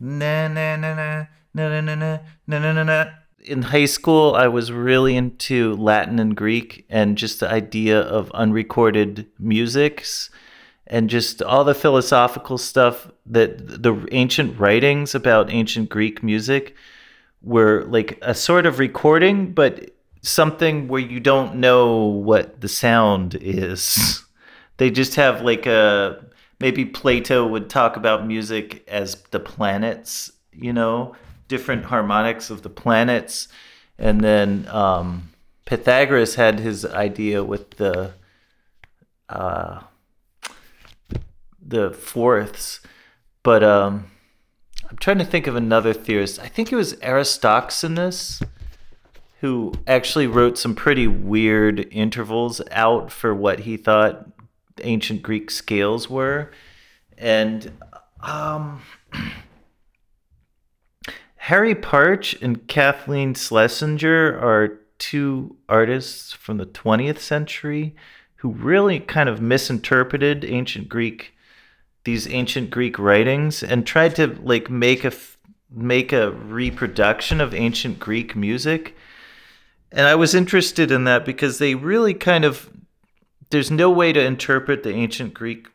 na na na na na na na na na na. In high school, I was really into Latin and Greek and just the idea of unrecorded musics and just all the philosophical stuff that the ancient writings about ancient Greek music were like a sort of recording, but something where you don't know what the sound is. They just have like a maybe Plato would talk about music as the planets, you know, different harmonics of the planets. And then um, Pythagoras had his idea with the uh, the fourths, but um, I'm trying to think of another theorist. I think it was Aristoxenus who actually wrote some pretty weird intervals out for what he thought ancient Greek scales were. And um, Harry Partch and Kathleen Schlesinger are two artists from the 20th century who really kind of misinterpreted ancient Greek these ancient Greek writings and tried to like make a make a reproduction of ancient Greek music. And I was interested in that because they really kind of there's no way to interpret the ancient Greek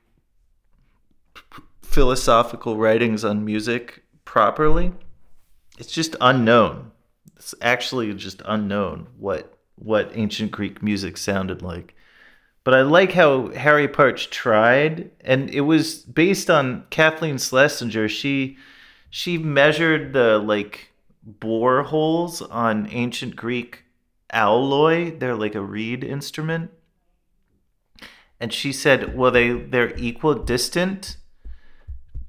philosophical writings on music properly. It's just unknown. It's actually just unknown what what ancient Greek music sounded like. But I like how Harry Partch tried, and it was based on Kathleen Schlesinger. She she measured the like bore holes on ancient Greek auloi. They're like a reed instrument, and she said, well, they they're equidistant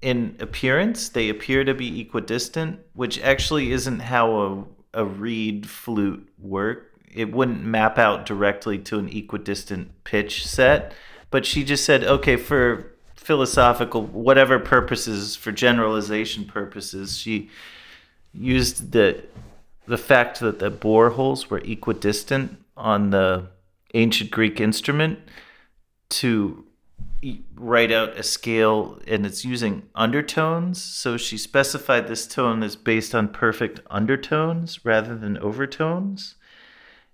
in appearance. They appear to be equidistant, which actually isn't how a a reed flute work it wouldn't map out directly to an equidistant pitch set. But she just said, okay, for philosophical, whatever purposes, for generalization purposes, she used the the fact that the bore holes were equidistant on the ancient Greek instrument to write out a scale and it's using undertones. So she specified this tone is based on perfect undertones rather than overtones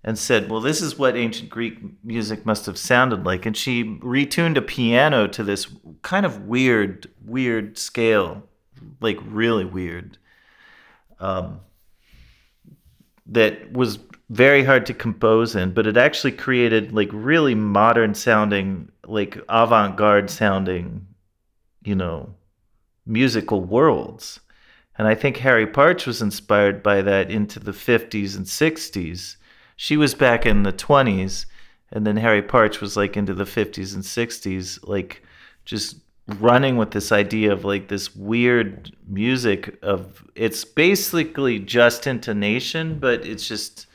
and said, Well, this is what ancient Greek music must have sounded like. And she retuned a piano to this kind of weird, weird scale, like really weird, um, that was very hard to compose in, but it actually created like really modern sounding, like avant garde sounding, you know, musical worlds. And I think Harry Partch was inspired by that into the 50s and 60s she was back in the 20s and then Harry Partch was like into the 50s and 60s like just running with this idea of like this weird music of it's basically just intonation but it's just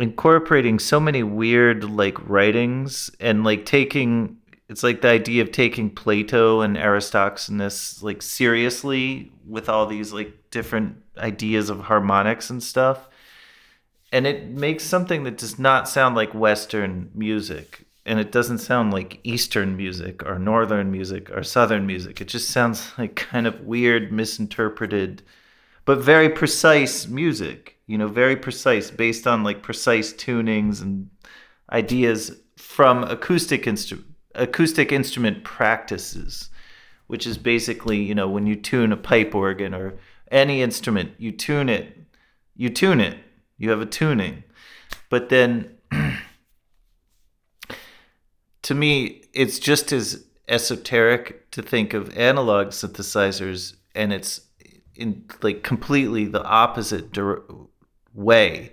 incorporating so many weird like writings and like taking it's like the idea of taking Plato and Aristoxenus like seriously with all these like different ideas of harmonics and stuff and it makes something that does not sound like Western music, and it doesn't sound like Eastern music or Northern music or Southern music. It just sounds like kind of weird, misinterpreted, but very precise music. You know, very precise, based on like precise tunings and ideas from acoustic instrument acoustic instrument practices, which is basically you know when you tune a pipe organ or any instrument, you tune it, you tune it you have a tuning. But then to me, it's just as esoteric to think of analog synthesizers and it's in like completely the opposite way.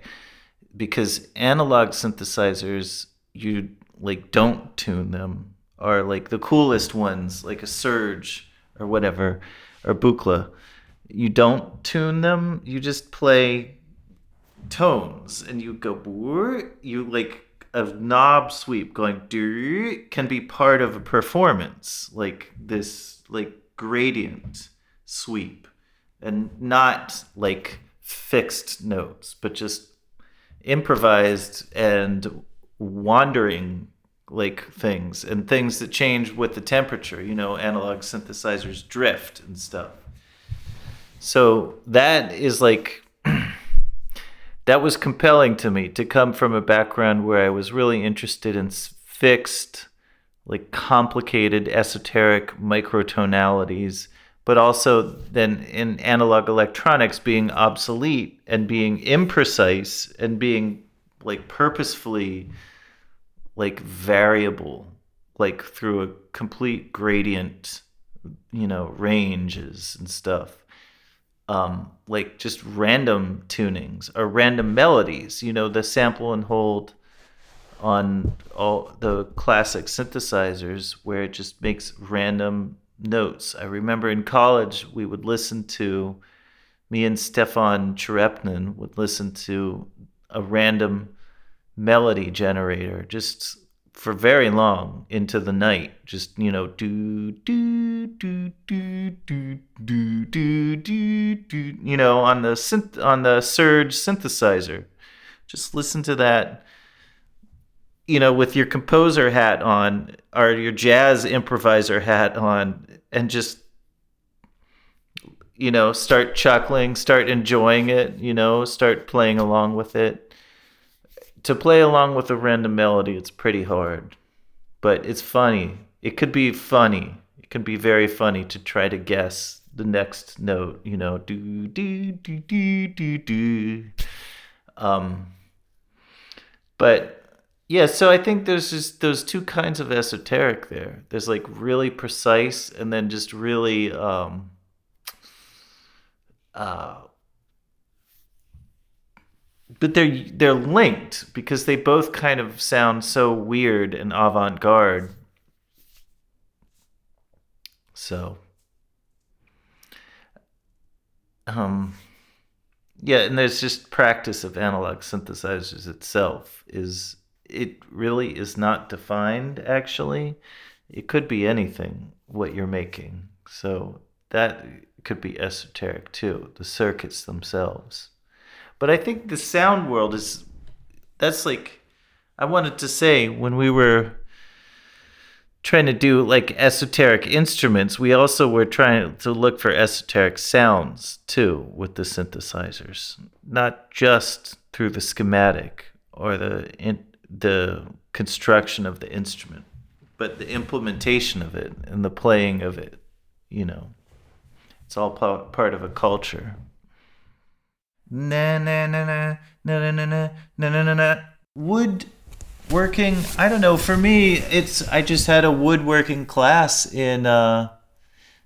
Because analog synthesizers you like don't tune them. Are like the coolest ones like a Serge or whatever or Buchla. You don't tune them. You just play tones and you go you like a knob sweep going can be part of a performance like this like gradient sweep. And not like fixed notes but just improvised and wandering like things and things that change with the temperature you know analog synthesizers drift and stuff. So that is like that was compelling to me to come from a background where I was really interested in fixed, like complicated, esoteric microtonalities, but also then in analog electronics being obsolete and being imprecise and being like purposefully like variable, like through a complete gradient, you know, ranges and stuff um, like just random tunings or random melodies. You know, the sample and hold on all the classic synthesizers where it just makes random notes. I remember in college we would listen to me and Stefan Tcherepnin would listen to a random melody generator just for very long into the night. Just you know, do do do do do do do do do. You know, on the synth on the Serge synthesizer. Just listen to that. You know, with your composer hat on or your jazz improviser hat on, and just you know, start chuckling, start enjoying it. You know, start playing along with it to play along with a random melody, it's pretty hard. But it's funny. It could be funny. It can be very funny to try to guess the next note, you know, do do do do do do. Um but yeah, so I think there's just those two kinds of esoteric there. There's like really precise and then just really um uh but they're they're linked because they both kind of sound so weird and avant-garde. So um yeah, and there's just practice of analog synthesizers itself is it really is not defined actually. It could be anything what you're making. So that could be esoteric too, the circuits themselves. But I think the sound world is that's like I wanted to say when we were trying to do like esoteric instruments, we also were trying to look for esoteric sounds too with the synthesizers, not just through the schematic or the in, the construction of the instrument, but the implementation of it and the playing of it. You know, it's all part of a culture na na na na na na na na na na na woodworking i don't know for me it's i just had a woodworking class in uh,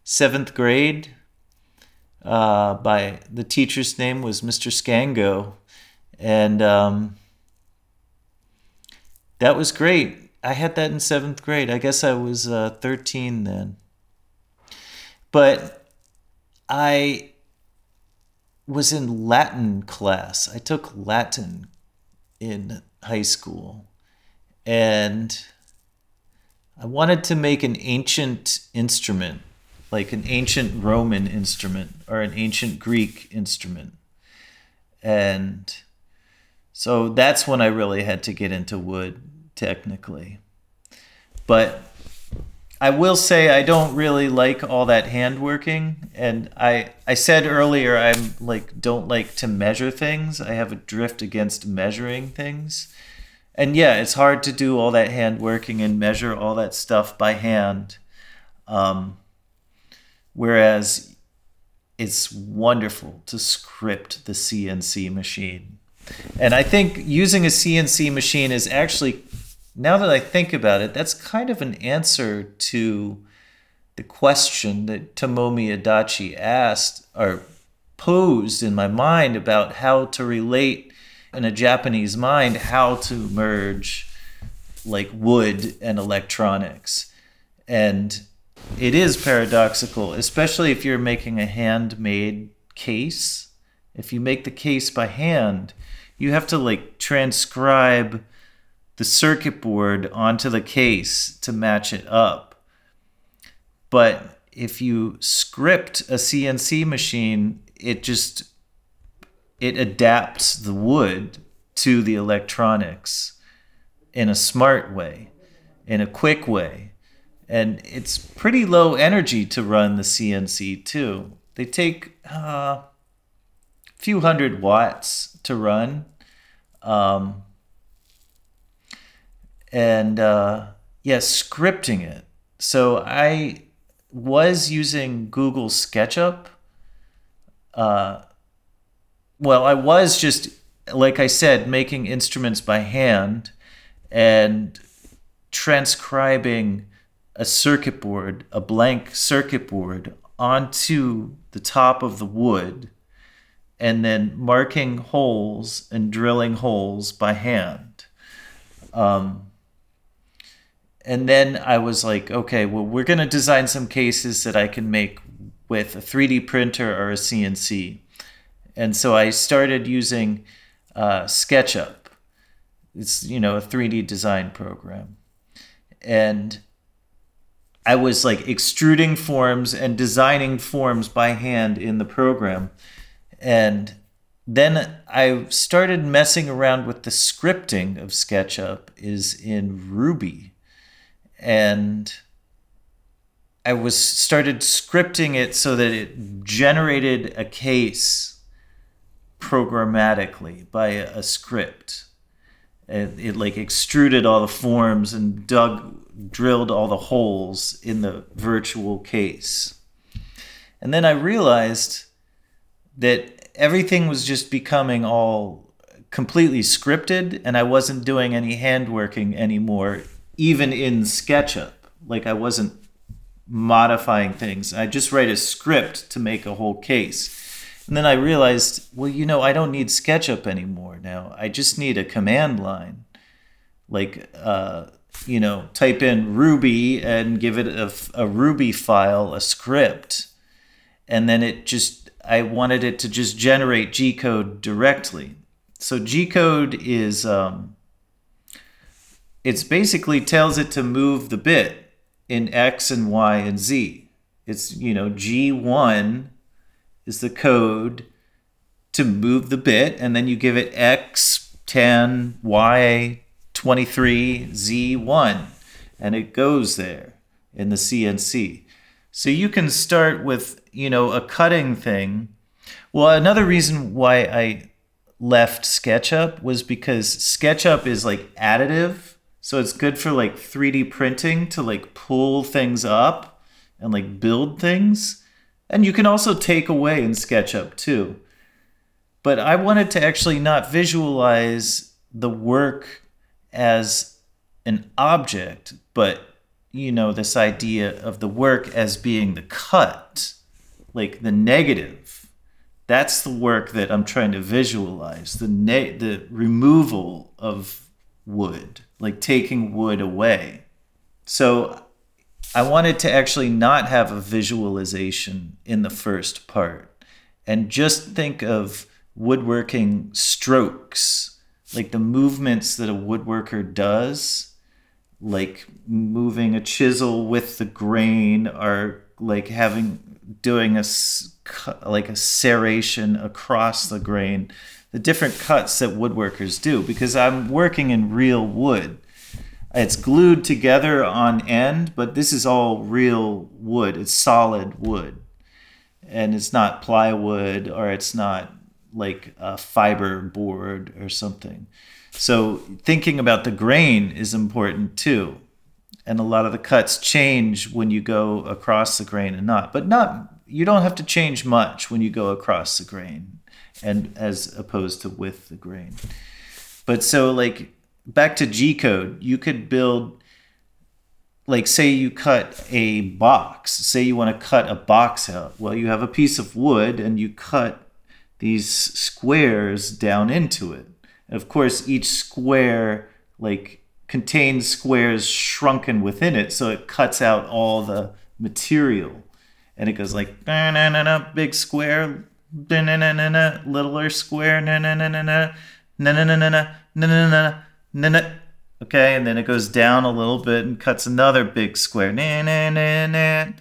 seventh grade uh, by the teacher's name was mr scango and um, that was great. I had that in seventh grade. I guess i was uh, 13 then. But i was in Latin class. I took Latin in high school. And I wanted to make an ancient instrument, like an ancient Roman instrument or an ancient Greek instrument. And so that's when I really had to get into wood technically. But I will say I don't really like all that hand working, and I I said earlier I'm like don't like to measure things. I have a drift against measuring things, and yeah, it's hard to do all that hand working and measure all that stuff by hand. Um, whereas it's wonderful to script the CNC machine, and I think using a CNC machine is actually now that I think about it, that's kind of an answer to the question that Tomomi Adachi asked or posed in my mind about how to relate in a Japanese mind how to merge like wood and electronics. And it is paradoxical, especially if you're making a handmade case. If you make the case by hand, you have to like transcribe the circuit board onto the case to match it up. But if you script a CNC machine, it just it adapts the wood to the electronics in a smart way, in a quick way. And it's pretty low energy to run the CNC too. They take uh, a few hundred watts to run. Um, and uh, yeah, scripting it. So I was using Google SketchUp. Uh, well, I was just, like I said, making instruments by hand and transcribing a circuit board, a blank circuit board, onto the top of the wood and then marking holes and drilling holes by hand. Um, and then I was like, okay, well, we're going to design some cases that I can make with a 3D printer or a CNC. And so I started using uh, SketchUp. It's, you know, a 3D design program. And I was like extruding forms and designing forms by hand in the program. And then I started messing around with the scripting of SketchUp is in Ruby and I was started scripting it so that it generated a case programmatically by a, a script. It, it like extruded all the forms and dug, drilled all the holes in the virtual case. And then I realized that everything was just becoming all completely scripted and I wasn't doing any handworking anymore even in SketchUp. Like I wasn't modifying things. I just write a script to make a whole case. And then I realized, well, you know, I don't need SketchUp anymore now. I just need a command line. Like, uh, you know, type in Ruby and give it a, a Ruby file, a script. And then it just, I wanted it to just generate G code directly. So G code is, um, it's basically tells it to move the bit in X and Y and Z. It's, you know, G1 is the code to move the bit, and then you give it X, 10, Y, 23, Z1, and it goes there in the CNC. So you can start with, you know, a cutting thing. Well, another reason why I left SketchUp was because SketchUp is like additive so it's good for like 3D printing to like pull things up and like build things. And you can also take away in SketchUp too. But I wanted to actually not visualize the work as an object, but you know, this idea of the work as being the cut, like the negative. That's the work that I'm trying to visualize, the ne- the removal of wood like taking wood away. So I wanted to actually not have a visualization in the first part and just think of woodworking strokes, like the movements that a woodworker does, like moving a chisel with the grain or like having doing a like a serration across the grain the different cuts that woodworkers do because I'm working in real wood. It's glued together on end, but this is all real wood. It's solid wood. And it's not plywood or it's not like a fiber board or something. So thinking about the grain is important too. And a lot of the cuts change when you go across the grain and not. But not you don't have to change much when you go across the grain and as opposed to with the grain. But so like back to G code, you could build like say you cut a box, say you want to cut a box out. Well, you have a piece of wood and you cut these squares down into it. And of course, each square like contains squares shrunken within it, so it cuts out all the material. And it goes like na na na big square, littler square, na na na na na na na na na na na na na Okay, and then it goes down a little bit and cuts another big square. Na na na na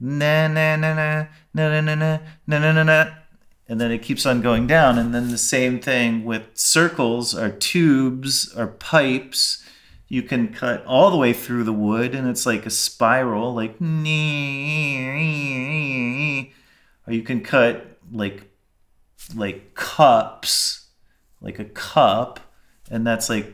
na na na na na na na na na na and then it keeps on going down. And then the same thing with circles or tubes or pipes. You can cut all the way through the wood, and it's like a spiral, like or you can cut like like cups, like a cup, and that's like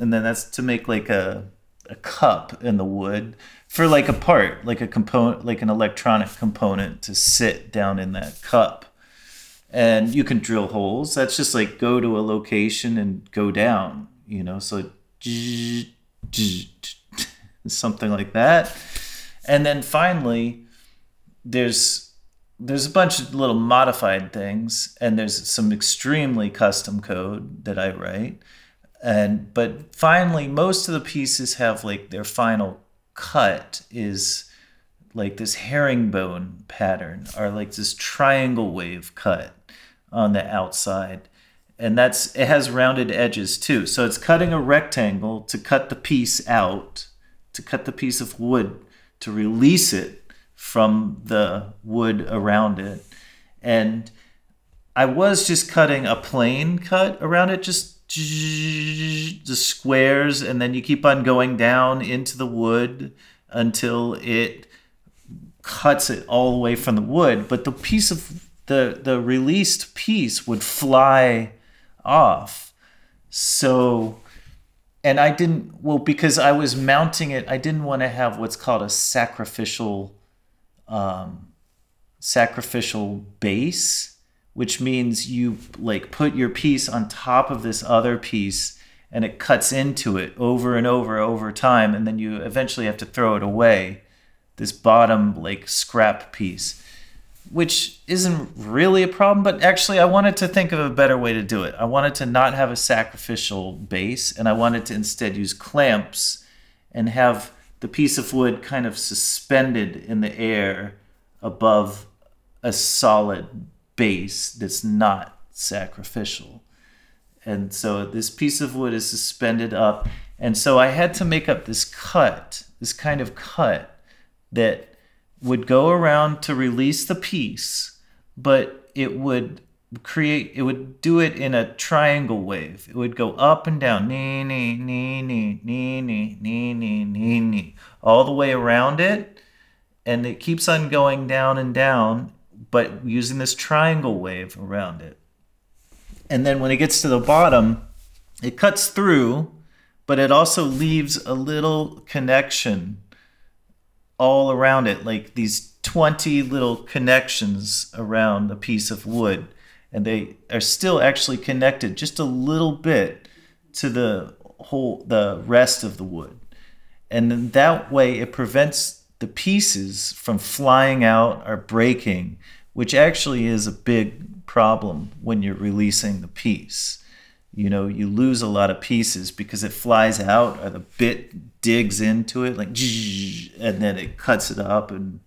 and then that's to make like a a cup in the wood for like a part, like a component, like an electronic component to sit down in that cup. And you can drill holes. That's just like go to a location and go down, you know. So something like that. And then finally, there's there's a bunch of little modified things, and there's some extremely custom code that I write. And but finally, most of the pieces have like their final cut is like this herringbone pattern, or like this triangle wave cut on the outside and that's it has rounded edges too. So it's cutting a rectangle to cut the piece out, to cut the piece of wood to release it from the wood around it. And I was just cutting a plain cut around it, just the squares, and then you keep on going down into the wood until it cuts it all the way from the wood. But the piece of the the released piece would fly off. So, and I didn't, well, because I was mounting it, I didn't want to have what's called a sacrificial, um, sacrificial base, which means you like put your piece on top of this other piece and it cuts into it over and over over time and then you eventually have to throw it away this bottom like scrap piece which isn't really a problem, but actually, I wanted to think of a better way to do it. I wanted to not have a sacrificial base, and I wanted to instead use clamps and have the piece of wood kind of suspended in the air above a solid base that's not sacrificial. And so this piece of wood is suspended up. And so I had to make up this cut, this kind of cut that would go around to release the piece, but it would create it would do it in a triangle wave. It would go up and down, nee nee nee nee nee nee nee nee nee nee, all the way around it, and it keeps on going down and down, but using this triangle wave around it. And then when it gets to the bottom, it cuts through, but it also leaves a little connection all around it, like these 20 little connections around a piece of wood. And they are still actually connected just a little bit to the whole, the rest of the wood. And then that way it prevents the pieces from flying out or breaking, which actually is a big problem when you're releasing the piece you know you lose a lot of pieces because it flies out or the bit digs into it like and then it cuts it up and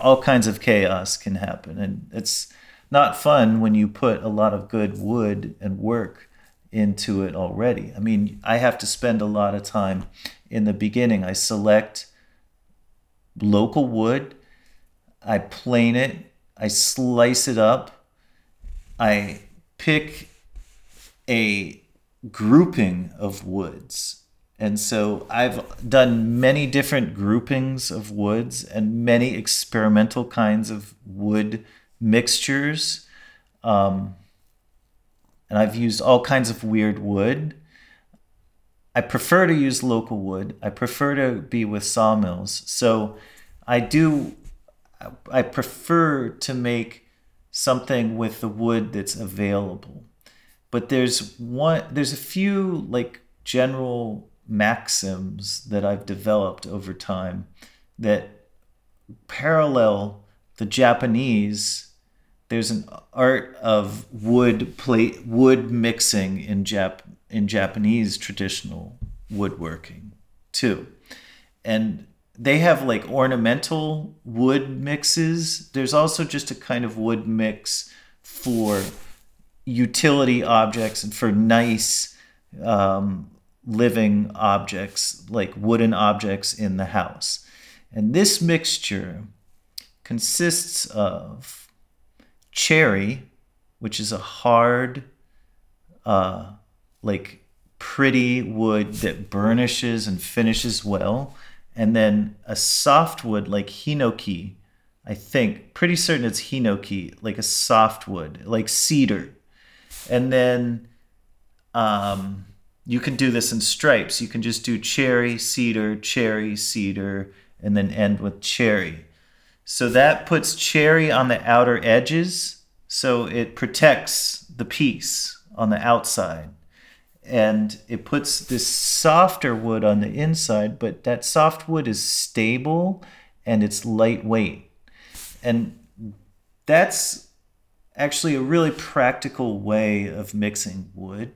all kinds of chaos can happen. And it's not fun when you put a lot of good wood and work into it already. I mean i have to spend a lot of time in the beginning. I select local wood i plane it i slice it up i pick a grouping of woods. And so I've done many different groupings of woods and many experimental kinds of wood mixtures. Um, and I've used all kinds of weird wood. I prefer to use local wood. I prefer to be with sawmills. So I do, I prefer to make something with the wood that's available but there's one there's a few like general maxims that I've developed over time that parallel the Japanese there's an art of wood plate wood mixing in Jap in Japanese traditional woodworking too. And they have like ornamental wood mixes. There's also just a kind of wood mix for utility objects and for nice um, living objects like wooden objects in the house. And this mixture consists of cherry, which is a hard, uh, like pretty wood that burnishes and finishes well, and then a soft wood like hinoki. I think pretty certain it's hinoki, like a soft wood, like cedar, and then um, you can do this in stripes. You can just do cherry, cedar, cherry, cedar, and then end with cherry. So that puts cherry on the outer edges, so it protects the piece on the outside. And it puts this softer wood on the inside, but that soft wood is stable and it's lightweight. And that's actually a really practical way of mixing wood.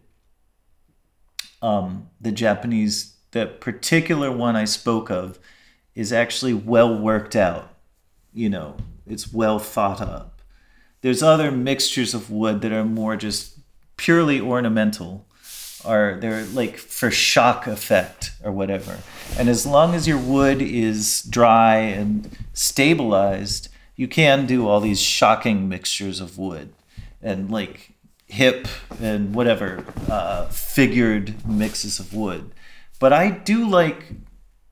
Um, the Japanese, the particular one I spoke of, is actually well worked out. You know, it's well thought up. There's other mixtures of wood that are more just purely ornamental, or they're like for shock effect or whatever. And as long as your wood is dry and stabilized, you can do all these shocking mixtures of wood and like hip and whatever uh, figured mixes of wood. But I do like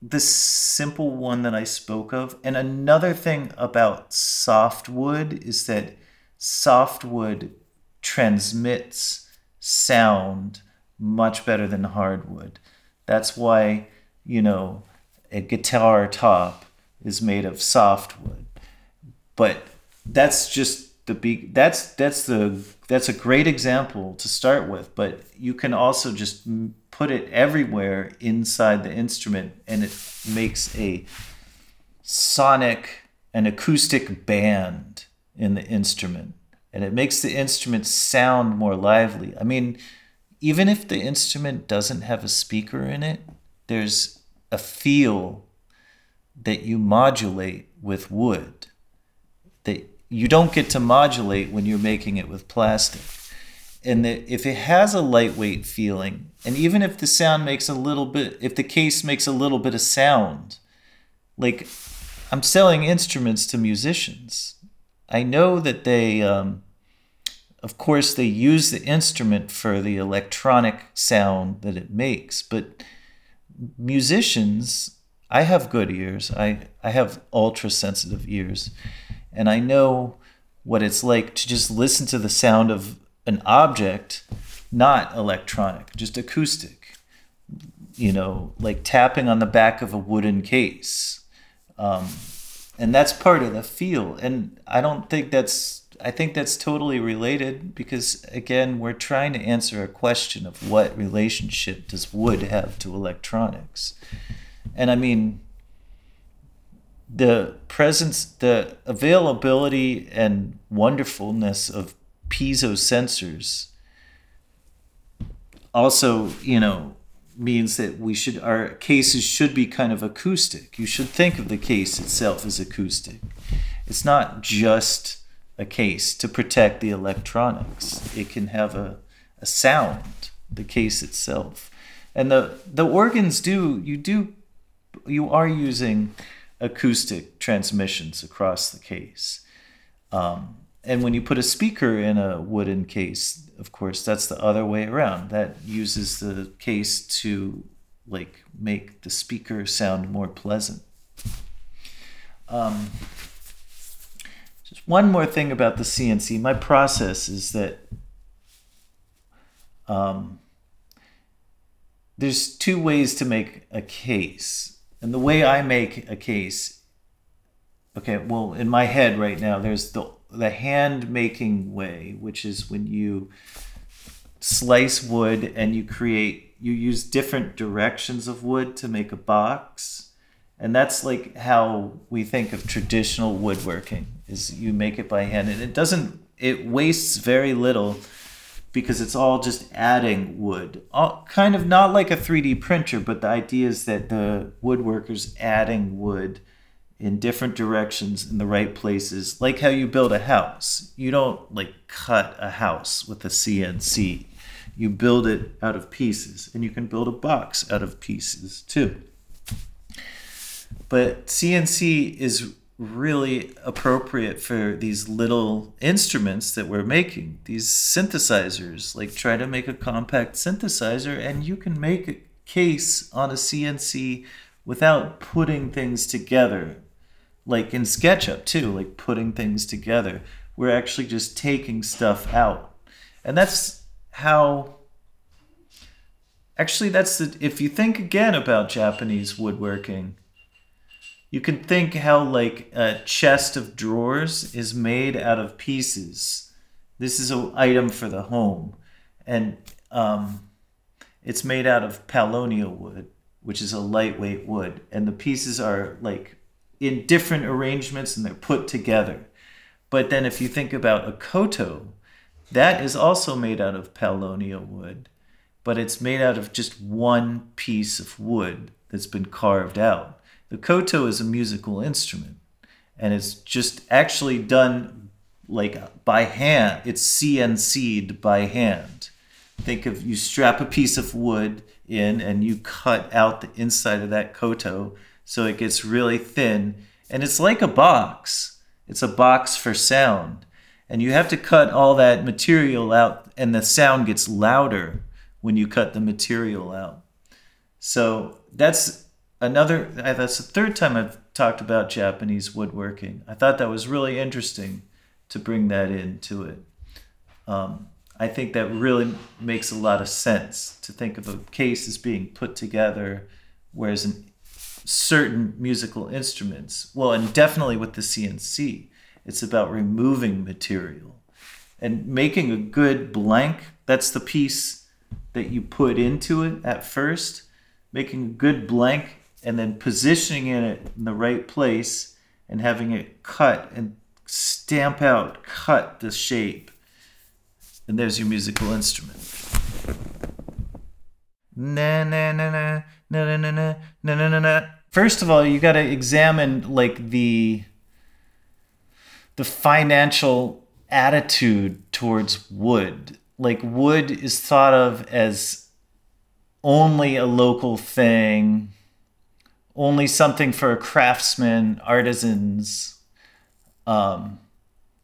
the simple one that I spoke of. And another thing about softwood is that softwood transmits sound much better than hardwood. That's why, you know, a guitar top is made of softwood. But that's just the big that's that's the that's a great example to start with, but you can also just put it everywhere inside the instrument and it makes a sonic and acoustic band in the instrument and it makes the instrument sound more lively. I mean, even if the instrument doesn't have a speaker in it, there's a feel that you modulate with wood you don't get to modulate when you're making it with plastic and if it has a lightweight feeling, and even if the sound makes a little bit, if the case makes a little bit of sound, like I'm selling instruments to musicians. I know that they, um, of course, they use the instrument for the electronic sound that it makes, but musicians, I have good ears. I, I have ultra sensitive ears, and I know what it's like to just listen to the sound of an object, not electronic, just acoustic. You know, like tapping on the back of a wooden case. Um, and that's part of the feel. And I don't think that's, I think that's totally related because, again, we're trying to answer a question of what relationship does wood have to electronics. And I mean, the presence, the availability and wonderfulness of piezo sensors also, you know, means that we should our cases should be kind of acoustic. You should think of the case itself as acoustic. It's not just a case to protect the electronics. It can have a, a sound, the case itself. And the the organs do you do you are using acoustic transmissions across the case. Um, and when you put a speaker in a wooden case, of course, that's the other way around. That uses the case to like make the speaker sound more pleasant. Um, just one more thing about the CNC. My process is that um, there's two ways to make a case. And the way I make a case, okay, well, in my head right now, there's the the hand making way, which is when you slice wood and you create you use different directions of wood to make a box. And that's like how we think of traditional woodworking is you make it by hand. And it doesn't it wastes very little because it's all just adding wood all, kind of not like a 3d printer but the idea is that the woodworkers adding wood in different directions in the right places, like how you build a house. You don't like cut a house with a CNC. You build it out of pieces, and you can build a box out of pieces too. But CNC is really appropriate for these little instruments that we're making, these synthesizers. Like, try to make a compact synthesizer, and you can make a case on a CNC without putting things together. Like in SketchUp, too, like putting things together. We're actually just taking stuff out. And that's how. Actually, that's the. If you think again about Japanese woodworking, you can think how like a chest of drawers is made out of pieces. This is an item for the home, and um, it's made out of paulownia wood, which is a lightweight wood, and the pieces are like in different arrangements and they're put together. But then if you think about a koto, that is also made out of paulownia wood, but it's made out of just one piece of wood that's been carved out. The koto is a musical instrument, and it's just actually done like by hand. It's CNC'd by hand. Think of you strap a piece of wood in and you cut out the inside of that koto so it gets really thin, and it's like a box. It's a box for sound. And you have to cut all that material out, and the sound gets louder when you cut the material out. So that's another that's the third time I've talked about Japanese woodworking. I thought that was really interesting to bring that into it. Um, I think that really makes a lot of sense to think of a case as being put together, whereas in certain musical instruments, well, and definitely with the CNC, it's about removing material and making a good blank. That's the piece that you put into it at first, making a good blank and then positioning it in the right place and having it cut and stamp out, cut the shape. And there's your musical instrument. Na na na na na na na na na na na. First of all, you got to examine like the the financial attitude towards wood. Like wood is thought of as only a local thing only something for craftsmen, artisans. Um,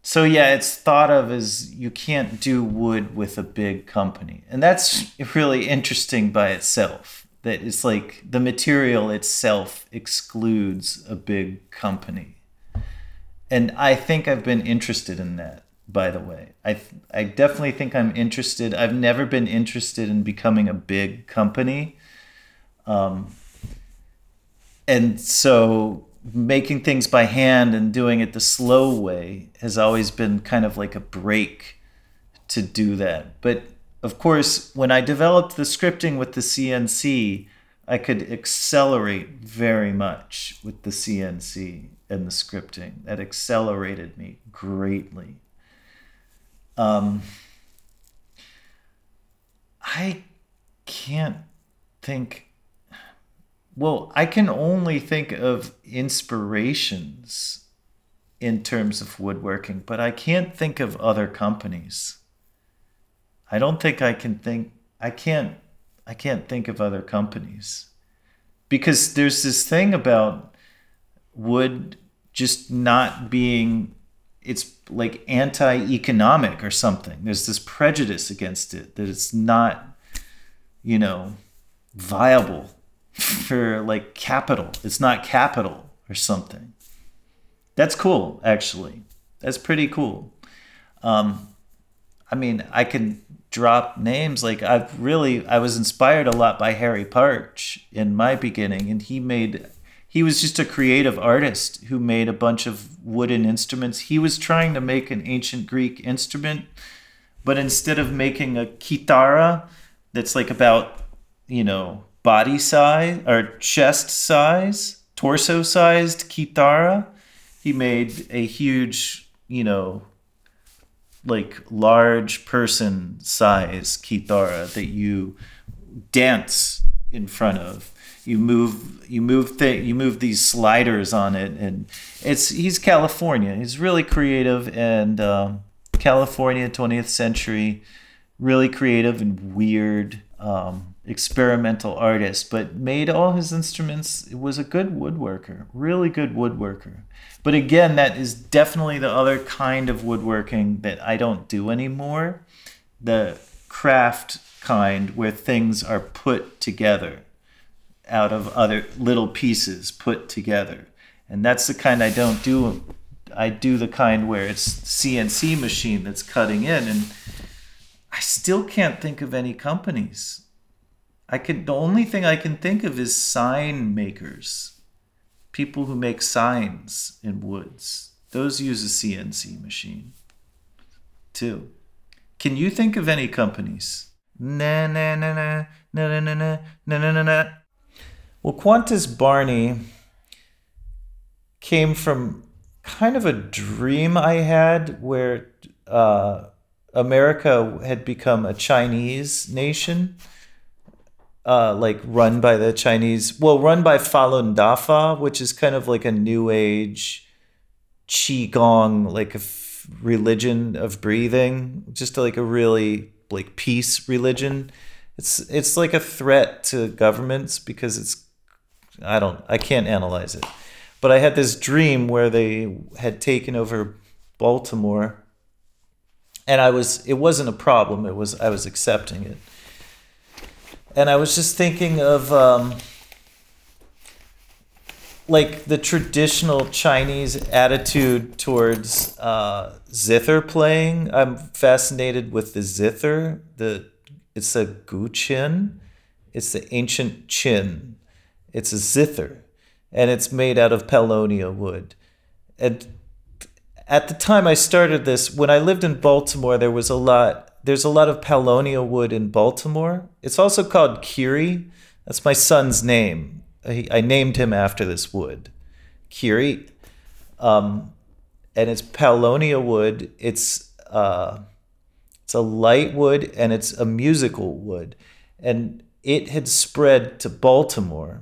so yeah, it's thought of as you can't do wood with a big company, and that's really interesting by itself. That it's like the material itself excludes a big company, and I think I've been interested in that. By the way, I I definitely think I'm interested. I've never been interested in becoming a big company. Um, and so making things by hand and doing it the slow way has always been kind of like a break to do that. But of course, when I developed the scripting with the CNC, I could accelerate very much with the CNC and the scripting. That accelerated me greatly. Um, I can't think well, I can only think of inspirations in terms of woodworking, but I can't think of other companies. I don't think I can think I can't I can't think of other companies. Because there's this thing about wood just not being it's like anti-economic or something. There's this prejudice against it that it's not you know viable for like capital. It's not capital or something. That's cool, actually. That's pretty cool. Um, I mean, I can drop names like I've really I was inspired a lot by Harry Partch in my beginning, and he made he was just a creative artist who made a bunch of wooden instruments. He was trying to make an ancient Greek instrument, but instead of making a kithara that's like about you know body size or chest size, torso sized kithara. He made a huge, you know, like large person size kithara that you dance in front of. You move, you move, th- you move these sliders on it, and it's he's California. He's really creative, and um, California, 20th century, really creative and weird. Um, experimental artist, but made all his instruments. Was a good woodworker, really good woodworker. But again, that is definitely the other kind of woodworking that I don't do anymore. The craft kind where things are put together out of other little pieces put together. And that's the kind I don't do. I do the kind where it's CNC machine that's cutting in and I still can't think of any companies. I can the only thing I can think of is sign makers. People who make signs in woods. Those use a CNC machine too. Can you think of any companies? Na na na na na na na na na na na. Well, Ciat-Lonbarde came from kind of a dream I had where uh, America had become a Chinese nation, uh, like run by the Chinese, well, run by Falun Dafa, which is kind of like a new age Qigong, like a f- religion of breathing, just like a really like peace religion. It's it's like a threat to governments because it's I don't I can't analyze it. But I had this dream where they had taken over Baltimore and I was it wasn't a problem, it was I was accepting it. And I was just thinking of um, like the traditional Chinese attitude towards uh, zither playing. I'm fascinated with the zither. The it's a guqin. It's the ancient qin. It's a zither, and it's made out of paulownia wood. And at the time I started this, when I lived in Baltimore, there was a lot. There's a lot of paulownia wood in Baltimore. It's also called kiri. That's my son's name. I, I named him after this wood, kiri. Um, and it's paulownia wood. It's uh, it's a light wood and it's a musical wood, and it had spread to Baltimore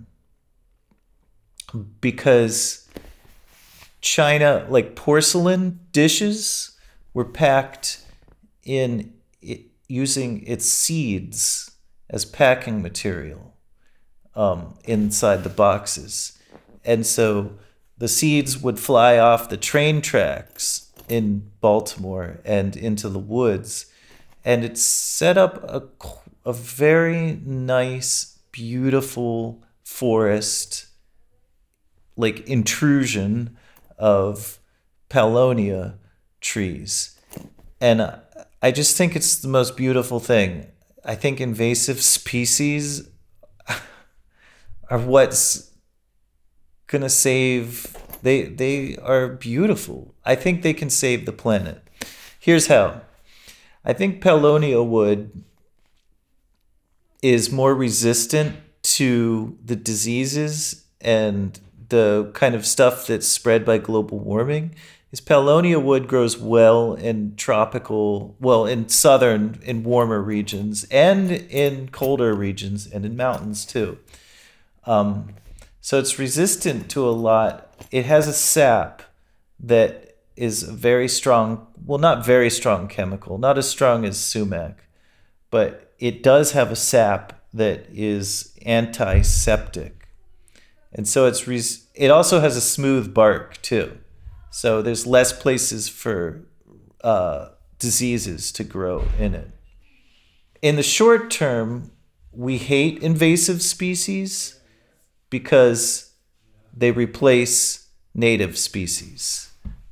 because China, like porcelain dishes, were packed in using its seeds as packing material um, inside the boxes. And so the seeds would fly off the train tracks in Baltimore and into the woods. And it set up a, a very nice, beautiful forest like intrusion of paulownia trees. And I just think it's the most beautiful thing. I think invasive species are what's gonna save they they are beautiful. I think they can save the planet. Here's how. I think paulownia wood is more resistant to the diseases and the kind of stuff that's spread by global warming is paulownia wood grows well in tropical well in southern in warmer regions and in colder regions and in mountains too? Um, so it's resistant to a lot. It has a sap that is very strong well not very strong chemical not as strong as sumac but it does have a sap that is antiseptic. And so it's res- it also has a smooth bark too. So there's less places for uh, diseases to grow in it. In the short term, we hate invasive species because they replace native species.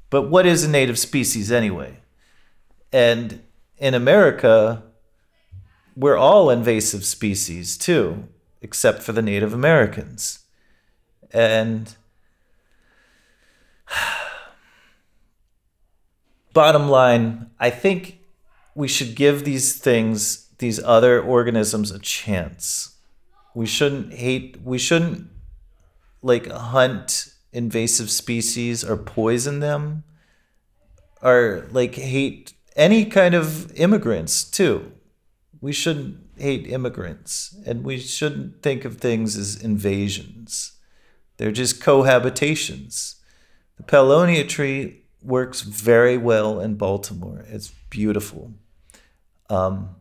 But what is a native species anyway? And in America, we're all invasive species too, except for the Native Americans. And bottom line, I think we should give these things, these other organisms, a chance. We shouldn't hate, we shouldn't like hunt invasive species or poison them or like hate any kind of immigrants too. We shouldn't hate immigrants and we shouldn't think of things as invasions. They're just cohabitations. The paulownia tree works very well in Baltimore. It's beautiful. Um,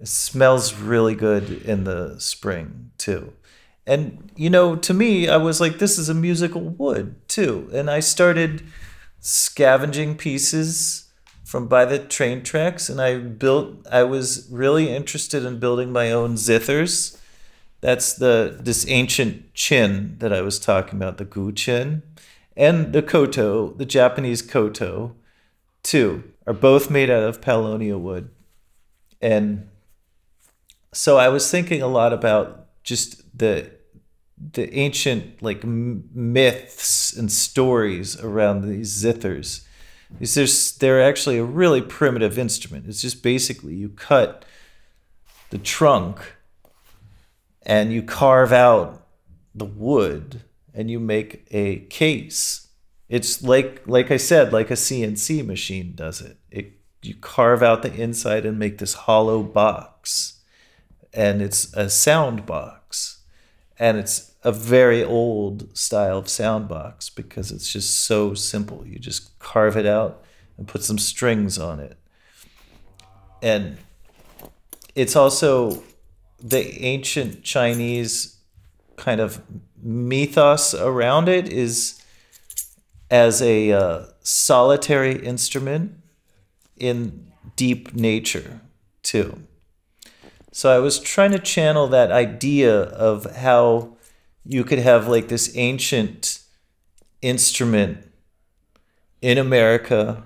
It smells really good in the spring too. And you know, to me, I was like, this is a musical wood too. And I started scavenging pieces from by the train tracks and I built I was really interested in building my own zithers. That's the this ancient qin that I was talking about, the guqin, and the koto, the Japanese koto, too, are both made out of paulownia wood. And so I was thinking a lot about just the the ancient like myths and stories around these zithers is they're actually a really primitive instrument. It's just basically you cut the trunk and you carve out the wood and you make a case. It's like like I said, like a CNC machine does it. It you carve out the inside and make this hollow box. And it's a sound box. And it's a very old style of sound box because it's just so simple. You just carve it out and put some strings on it. And it's also the ancient Chinese kind of mythos around it is as a uh, solitary instrument in deep nature, too. So I was trying to channel that idea of how you could have like this ancient instrument in America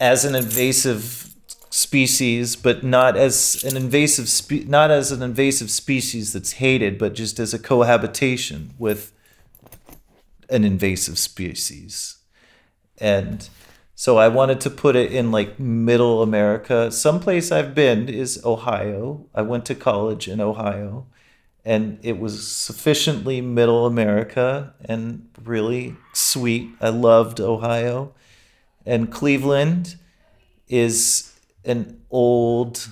as an invasive species, but not as an invasive spe- not as an invasive species that's hated, but just as a cohabitation with an invasive species. And so I wanted to put it in like middle America. Someplace I've been is Ohio. I went to college in Ohio and it was sufficiently middle America and really sweet. I loved Ohio. And Cleveland is an old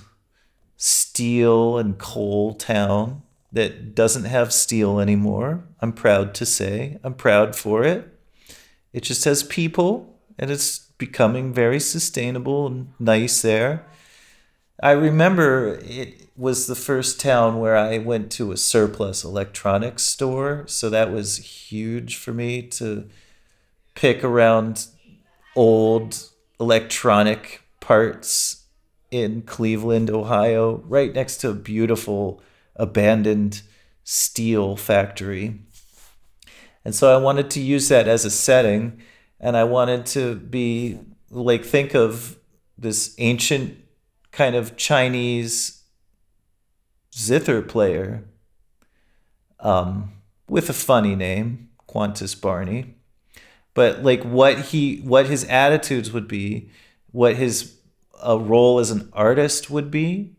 steel and coal town that doesn't have steel anymore. I'm proud to say. I'm proud for it. It just has people and it's becoming very sustainable and nice there. I remember it was the first town where I went to a surplus electronics store. So that was huge for me to pick around old electronic parts in Cleveland, Ohio, right next to a beautiful abandoned steel factory. And so I wanted to use that as a setting and I wanted to be like think of this ancient kind of Chinese zither player um, with a funny name, Ciat-Lonbarde. But like what he, what his attitudes would be, what his a role as an artist would be.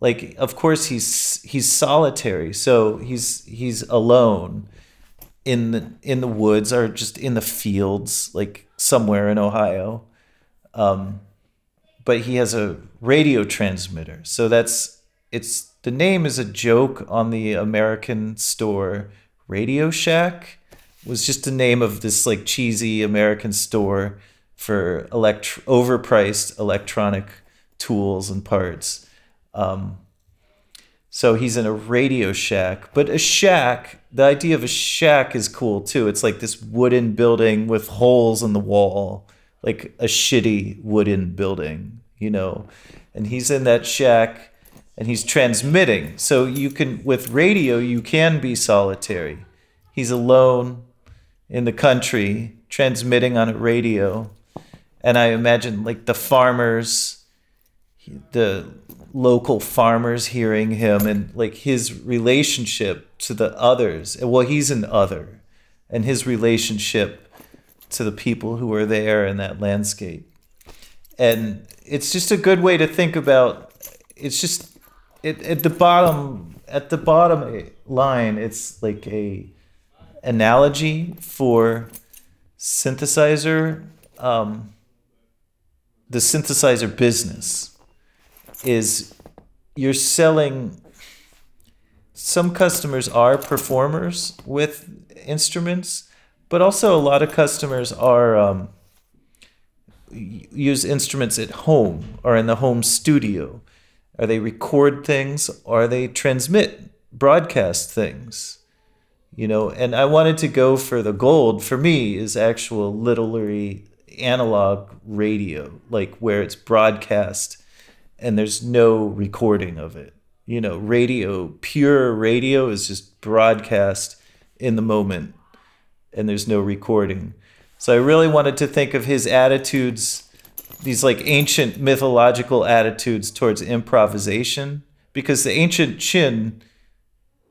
Like, of course, he's he's solitary, so he's he's alone in the in the woods or just in the fields, like somewhere in Ohio. Um, but he has a radio transmitter. So that's it's the name is a joke on the American store Radio Shack was just the name of this like cheesy American store for elect overpriced electronic tools and parts. Um, so he's in a Radio Shack, but a shack. The idea of a shack is cool too. It's like this wooden building with holes in the wall like a shitty wooden building, you know. And he's in that shack and he's transmitting. So you can with radio you can be solitary. He's alone in the country transmitting on a radio. And I imagine like the farmers the local farmers hearing him and like his relationship to the others. Well, he's an other and his relationship to the people who are there in that landscape. And it's just a good way to think about it's just it, at the bottom at the bottom line it's like a analogy for synthesizer um, the synthesizer business is you're selling some customers are performers with instruments but also a lot of customers are um, use instruments at home or in the home studio Are they record things? Or are they transmit, broadcast things? You know, and I wanted to go for the gold for me is actual literally analog radio, like where it's broadcast and there's no recording of it. You know, radio, pure radio is just broadcast in the moment and there's no recording. So I really wanted to think of his attitudes, these like ancient mythological attitudes towards improvisation, because the ancient Qin,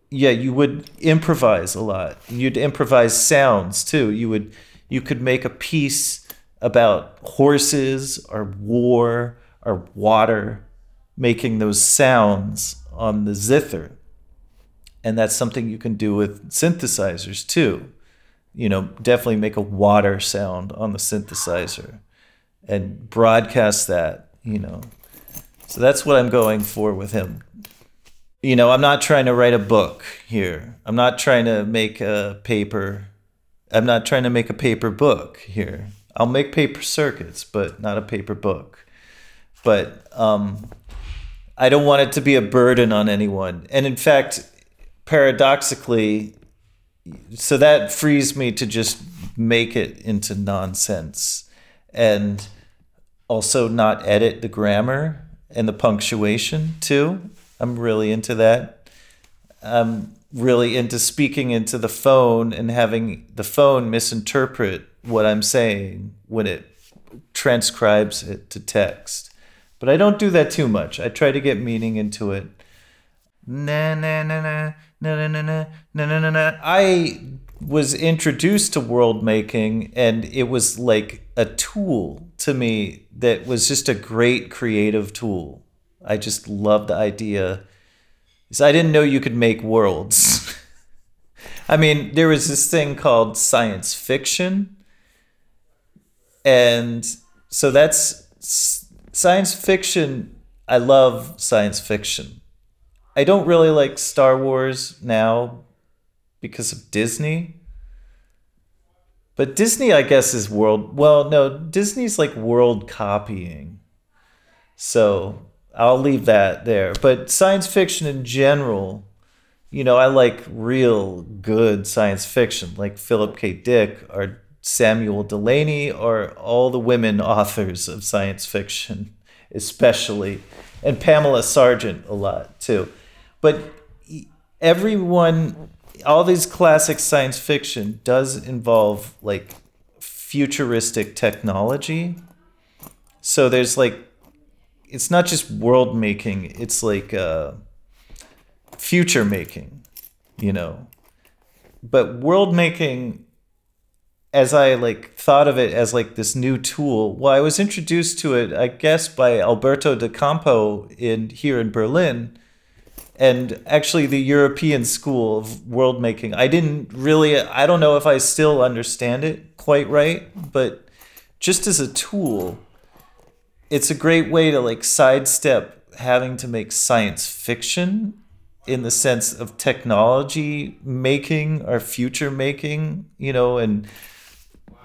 yeah, you would improvise a lot. You'd improvise sounds too. You would you could make a piece about horses or war or water making those sounds on the zither. And that's something you can do with synthesizers too you know, definitely make a water sound on the synthesizer and broadcast that, you know. So that's what I'm going for with him. You know, I'm not trying to write a book here. I'm not trying to make a paper. I'm not trying to make a paper book here. I'll make paper circuits, but not a paper book. But um, I don't want it to be a burden on anyone. And in fact, paradoxically, so that frees me to just make it into nonsense and also not edit the grammar and the punctuation too. I'm really into that. I'm really into speaking into the phone and having the phone misinterpret what I'm saying when it transcribes it to text. But I don't do that too much. I try to get meaning into it. Na na na na na na na na na na na. I was introduced to world making and it was like a tool to me that was just a great creative tool. I just loved the idea. So I didn't know you could make worlds. I mean, there was this thing called science fiction. And so that's science fiction. I love science fiction. I don't really like Star Wars now because of Disney. But Disney, I guess, is world. Well, no, Disney's like world copying. So I'll leave that there. But science fiction in general, you know, I like real good science fiction, like Philip K. Dick or Samuel Delany or all the women authors of science fiction, especially, and Pamela Sargent a lot too. But everyone, all these classic science fiction does involve like futuristic technology. So there's like, it's not just world making, it's like uh, future making, you know. But world making as I like thought of it as like this new tool, well, I was introduced to it, I guess, by Alberto de Campo in here in Berlin, and actually the European school of world making. I didn't really, I don't know if I still understand it quite right, but just as a tool, it's a great way to like sidestep having to make science fiction in the sense of technology making or future making, you know, and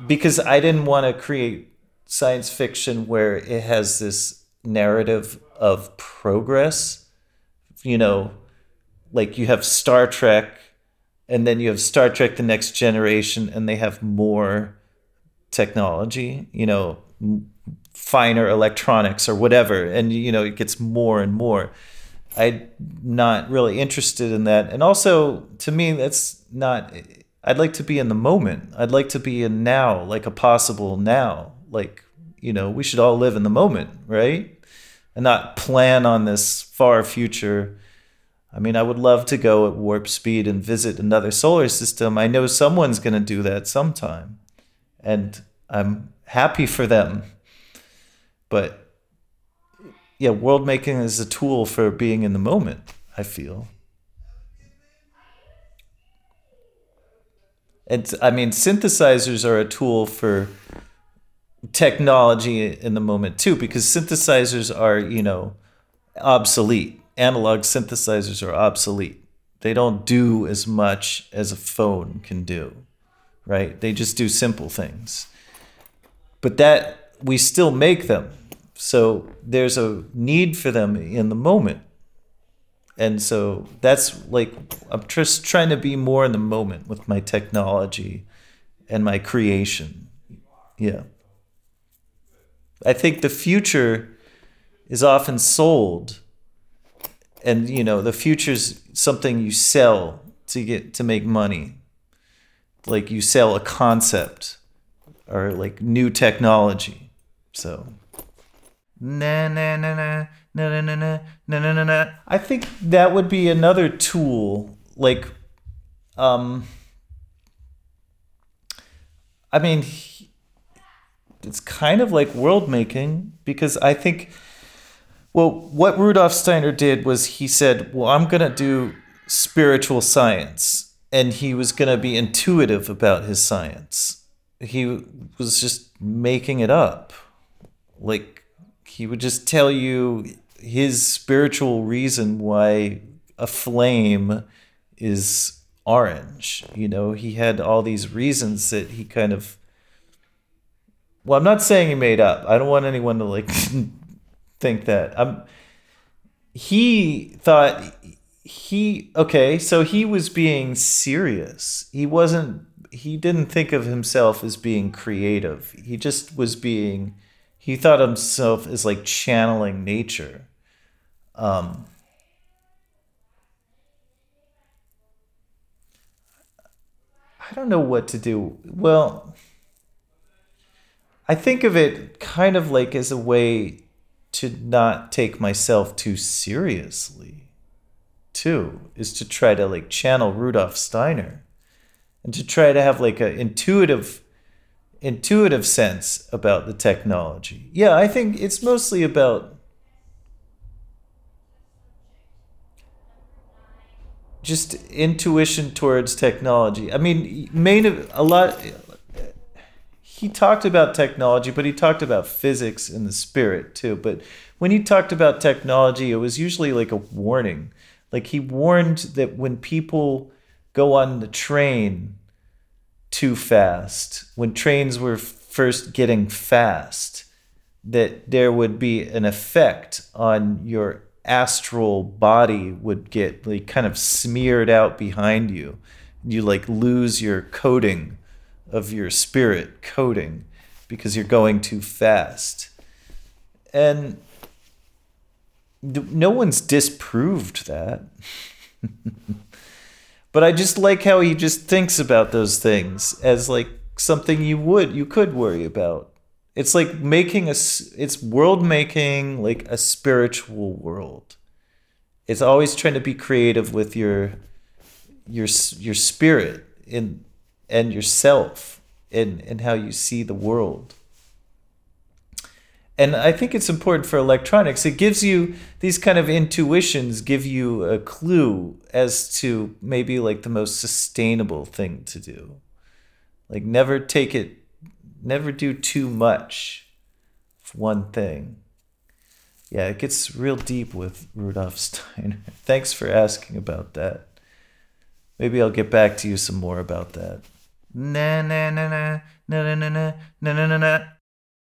because I didn't want to create science fiction where it has this narrative of progress you know, like you have Star Trek, and then you have Star Trek: The Next Generation, and they have more technology, you know, finer electronics or whatever, and you know it gets more and more. I'm not really interested in that, and also to me, that's not. I'd like to be in the moment. I'd like to be in now, like a possible now. Like you know, we should all live in the moment, right? and not plan on this far future. I mean, I would love to go at warp speed and visit another solar system. I know someone's going to do that sometime, and I'm happy for them. But yeah, world making is a tool for being in the moment, I feel. And I mean, synthesizers are a tool for technology in the moment too, because synthesizers are, you know, obsolete. Analog synthesizers are obsolete. They don't do as much as a phone can do, right? They just do simple things. But that we still make them. So there's a need for them in the moment. And so that's like, I'm just trying to be more in the moment with my technology and my creation. Yeah. I think the future is often sold and you know the future's something you sell to get to make money like you sell a concept or like new technology so na na na na na na na na na na na i think that would be another tool like um i mean it's kind of like world making because i think well, what Rudolf Steiner did was he said, Well, I'm going to do spiritual science. And he was going to be intuitive about his science. He was just making it up. Like, he would just tell you his spiritual reason why a flame is orange. You know, he had all these reasons that he kind of. Well, I'm not saying he made up. I don't want anyone to like think that. Um, he thought he okay, so he was being serious. He wasn't. He didn't think of himself as being creative. He just was being. He thought himself as like channeling nature. Um, I don't know what to do. Well, I think of it kind of like as a way to not take myself too seriously too is to try to like channel Rudolf Steiner and to try to have like an intuitive intuitive sense about the technology. Yeah, I think it's mostly about just intuition towards technology. I mean, main a lot he talked about technology, but he talked about physics and the spirit too. But when he talked about technology, it was usually like a warning. Like he warned that when people go on the train too fast, when trains were first getting fast, that there would be an effect on your astral body would get like kind of smeared out behind you. You like lose your coating of your spirit coating because you're going too fast. And no one's disproved that. but I just like how he just thinks about those things as like something you would you could worry about. It's like making a it's world making like a spiritual world. It's always trying to be creative with your your your spirit in and yourself and, and how you see the world. And I think it's important for electronics. It gives you these kind of intuitions, give you a clue as to maybe like the most sustainable thing to do. Like never take it, never do too much of one thing. Yeah, it gets real deep with Rudolf Steiner. Thanks for asking about that. Maybe I'll get back to you some more about that. Na na na na na na na na na na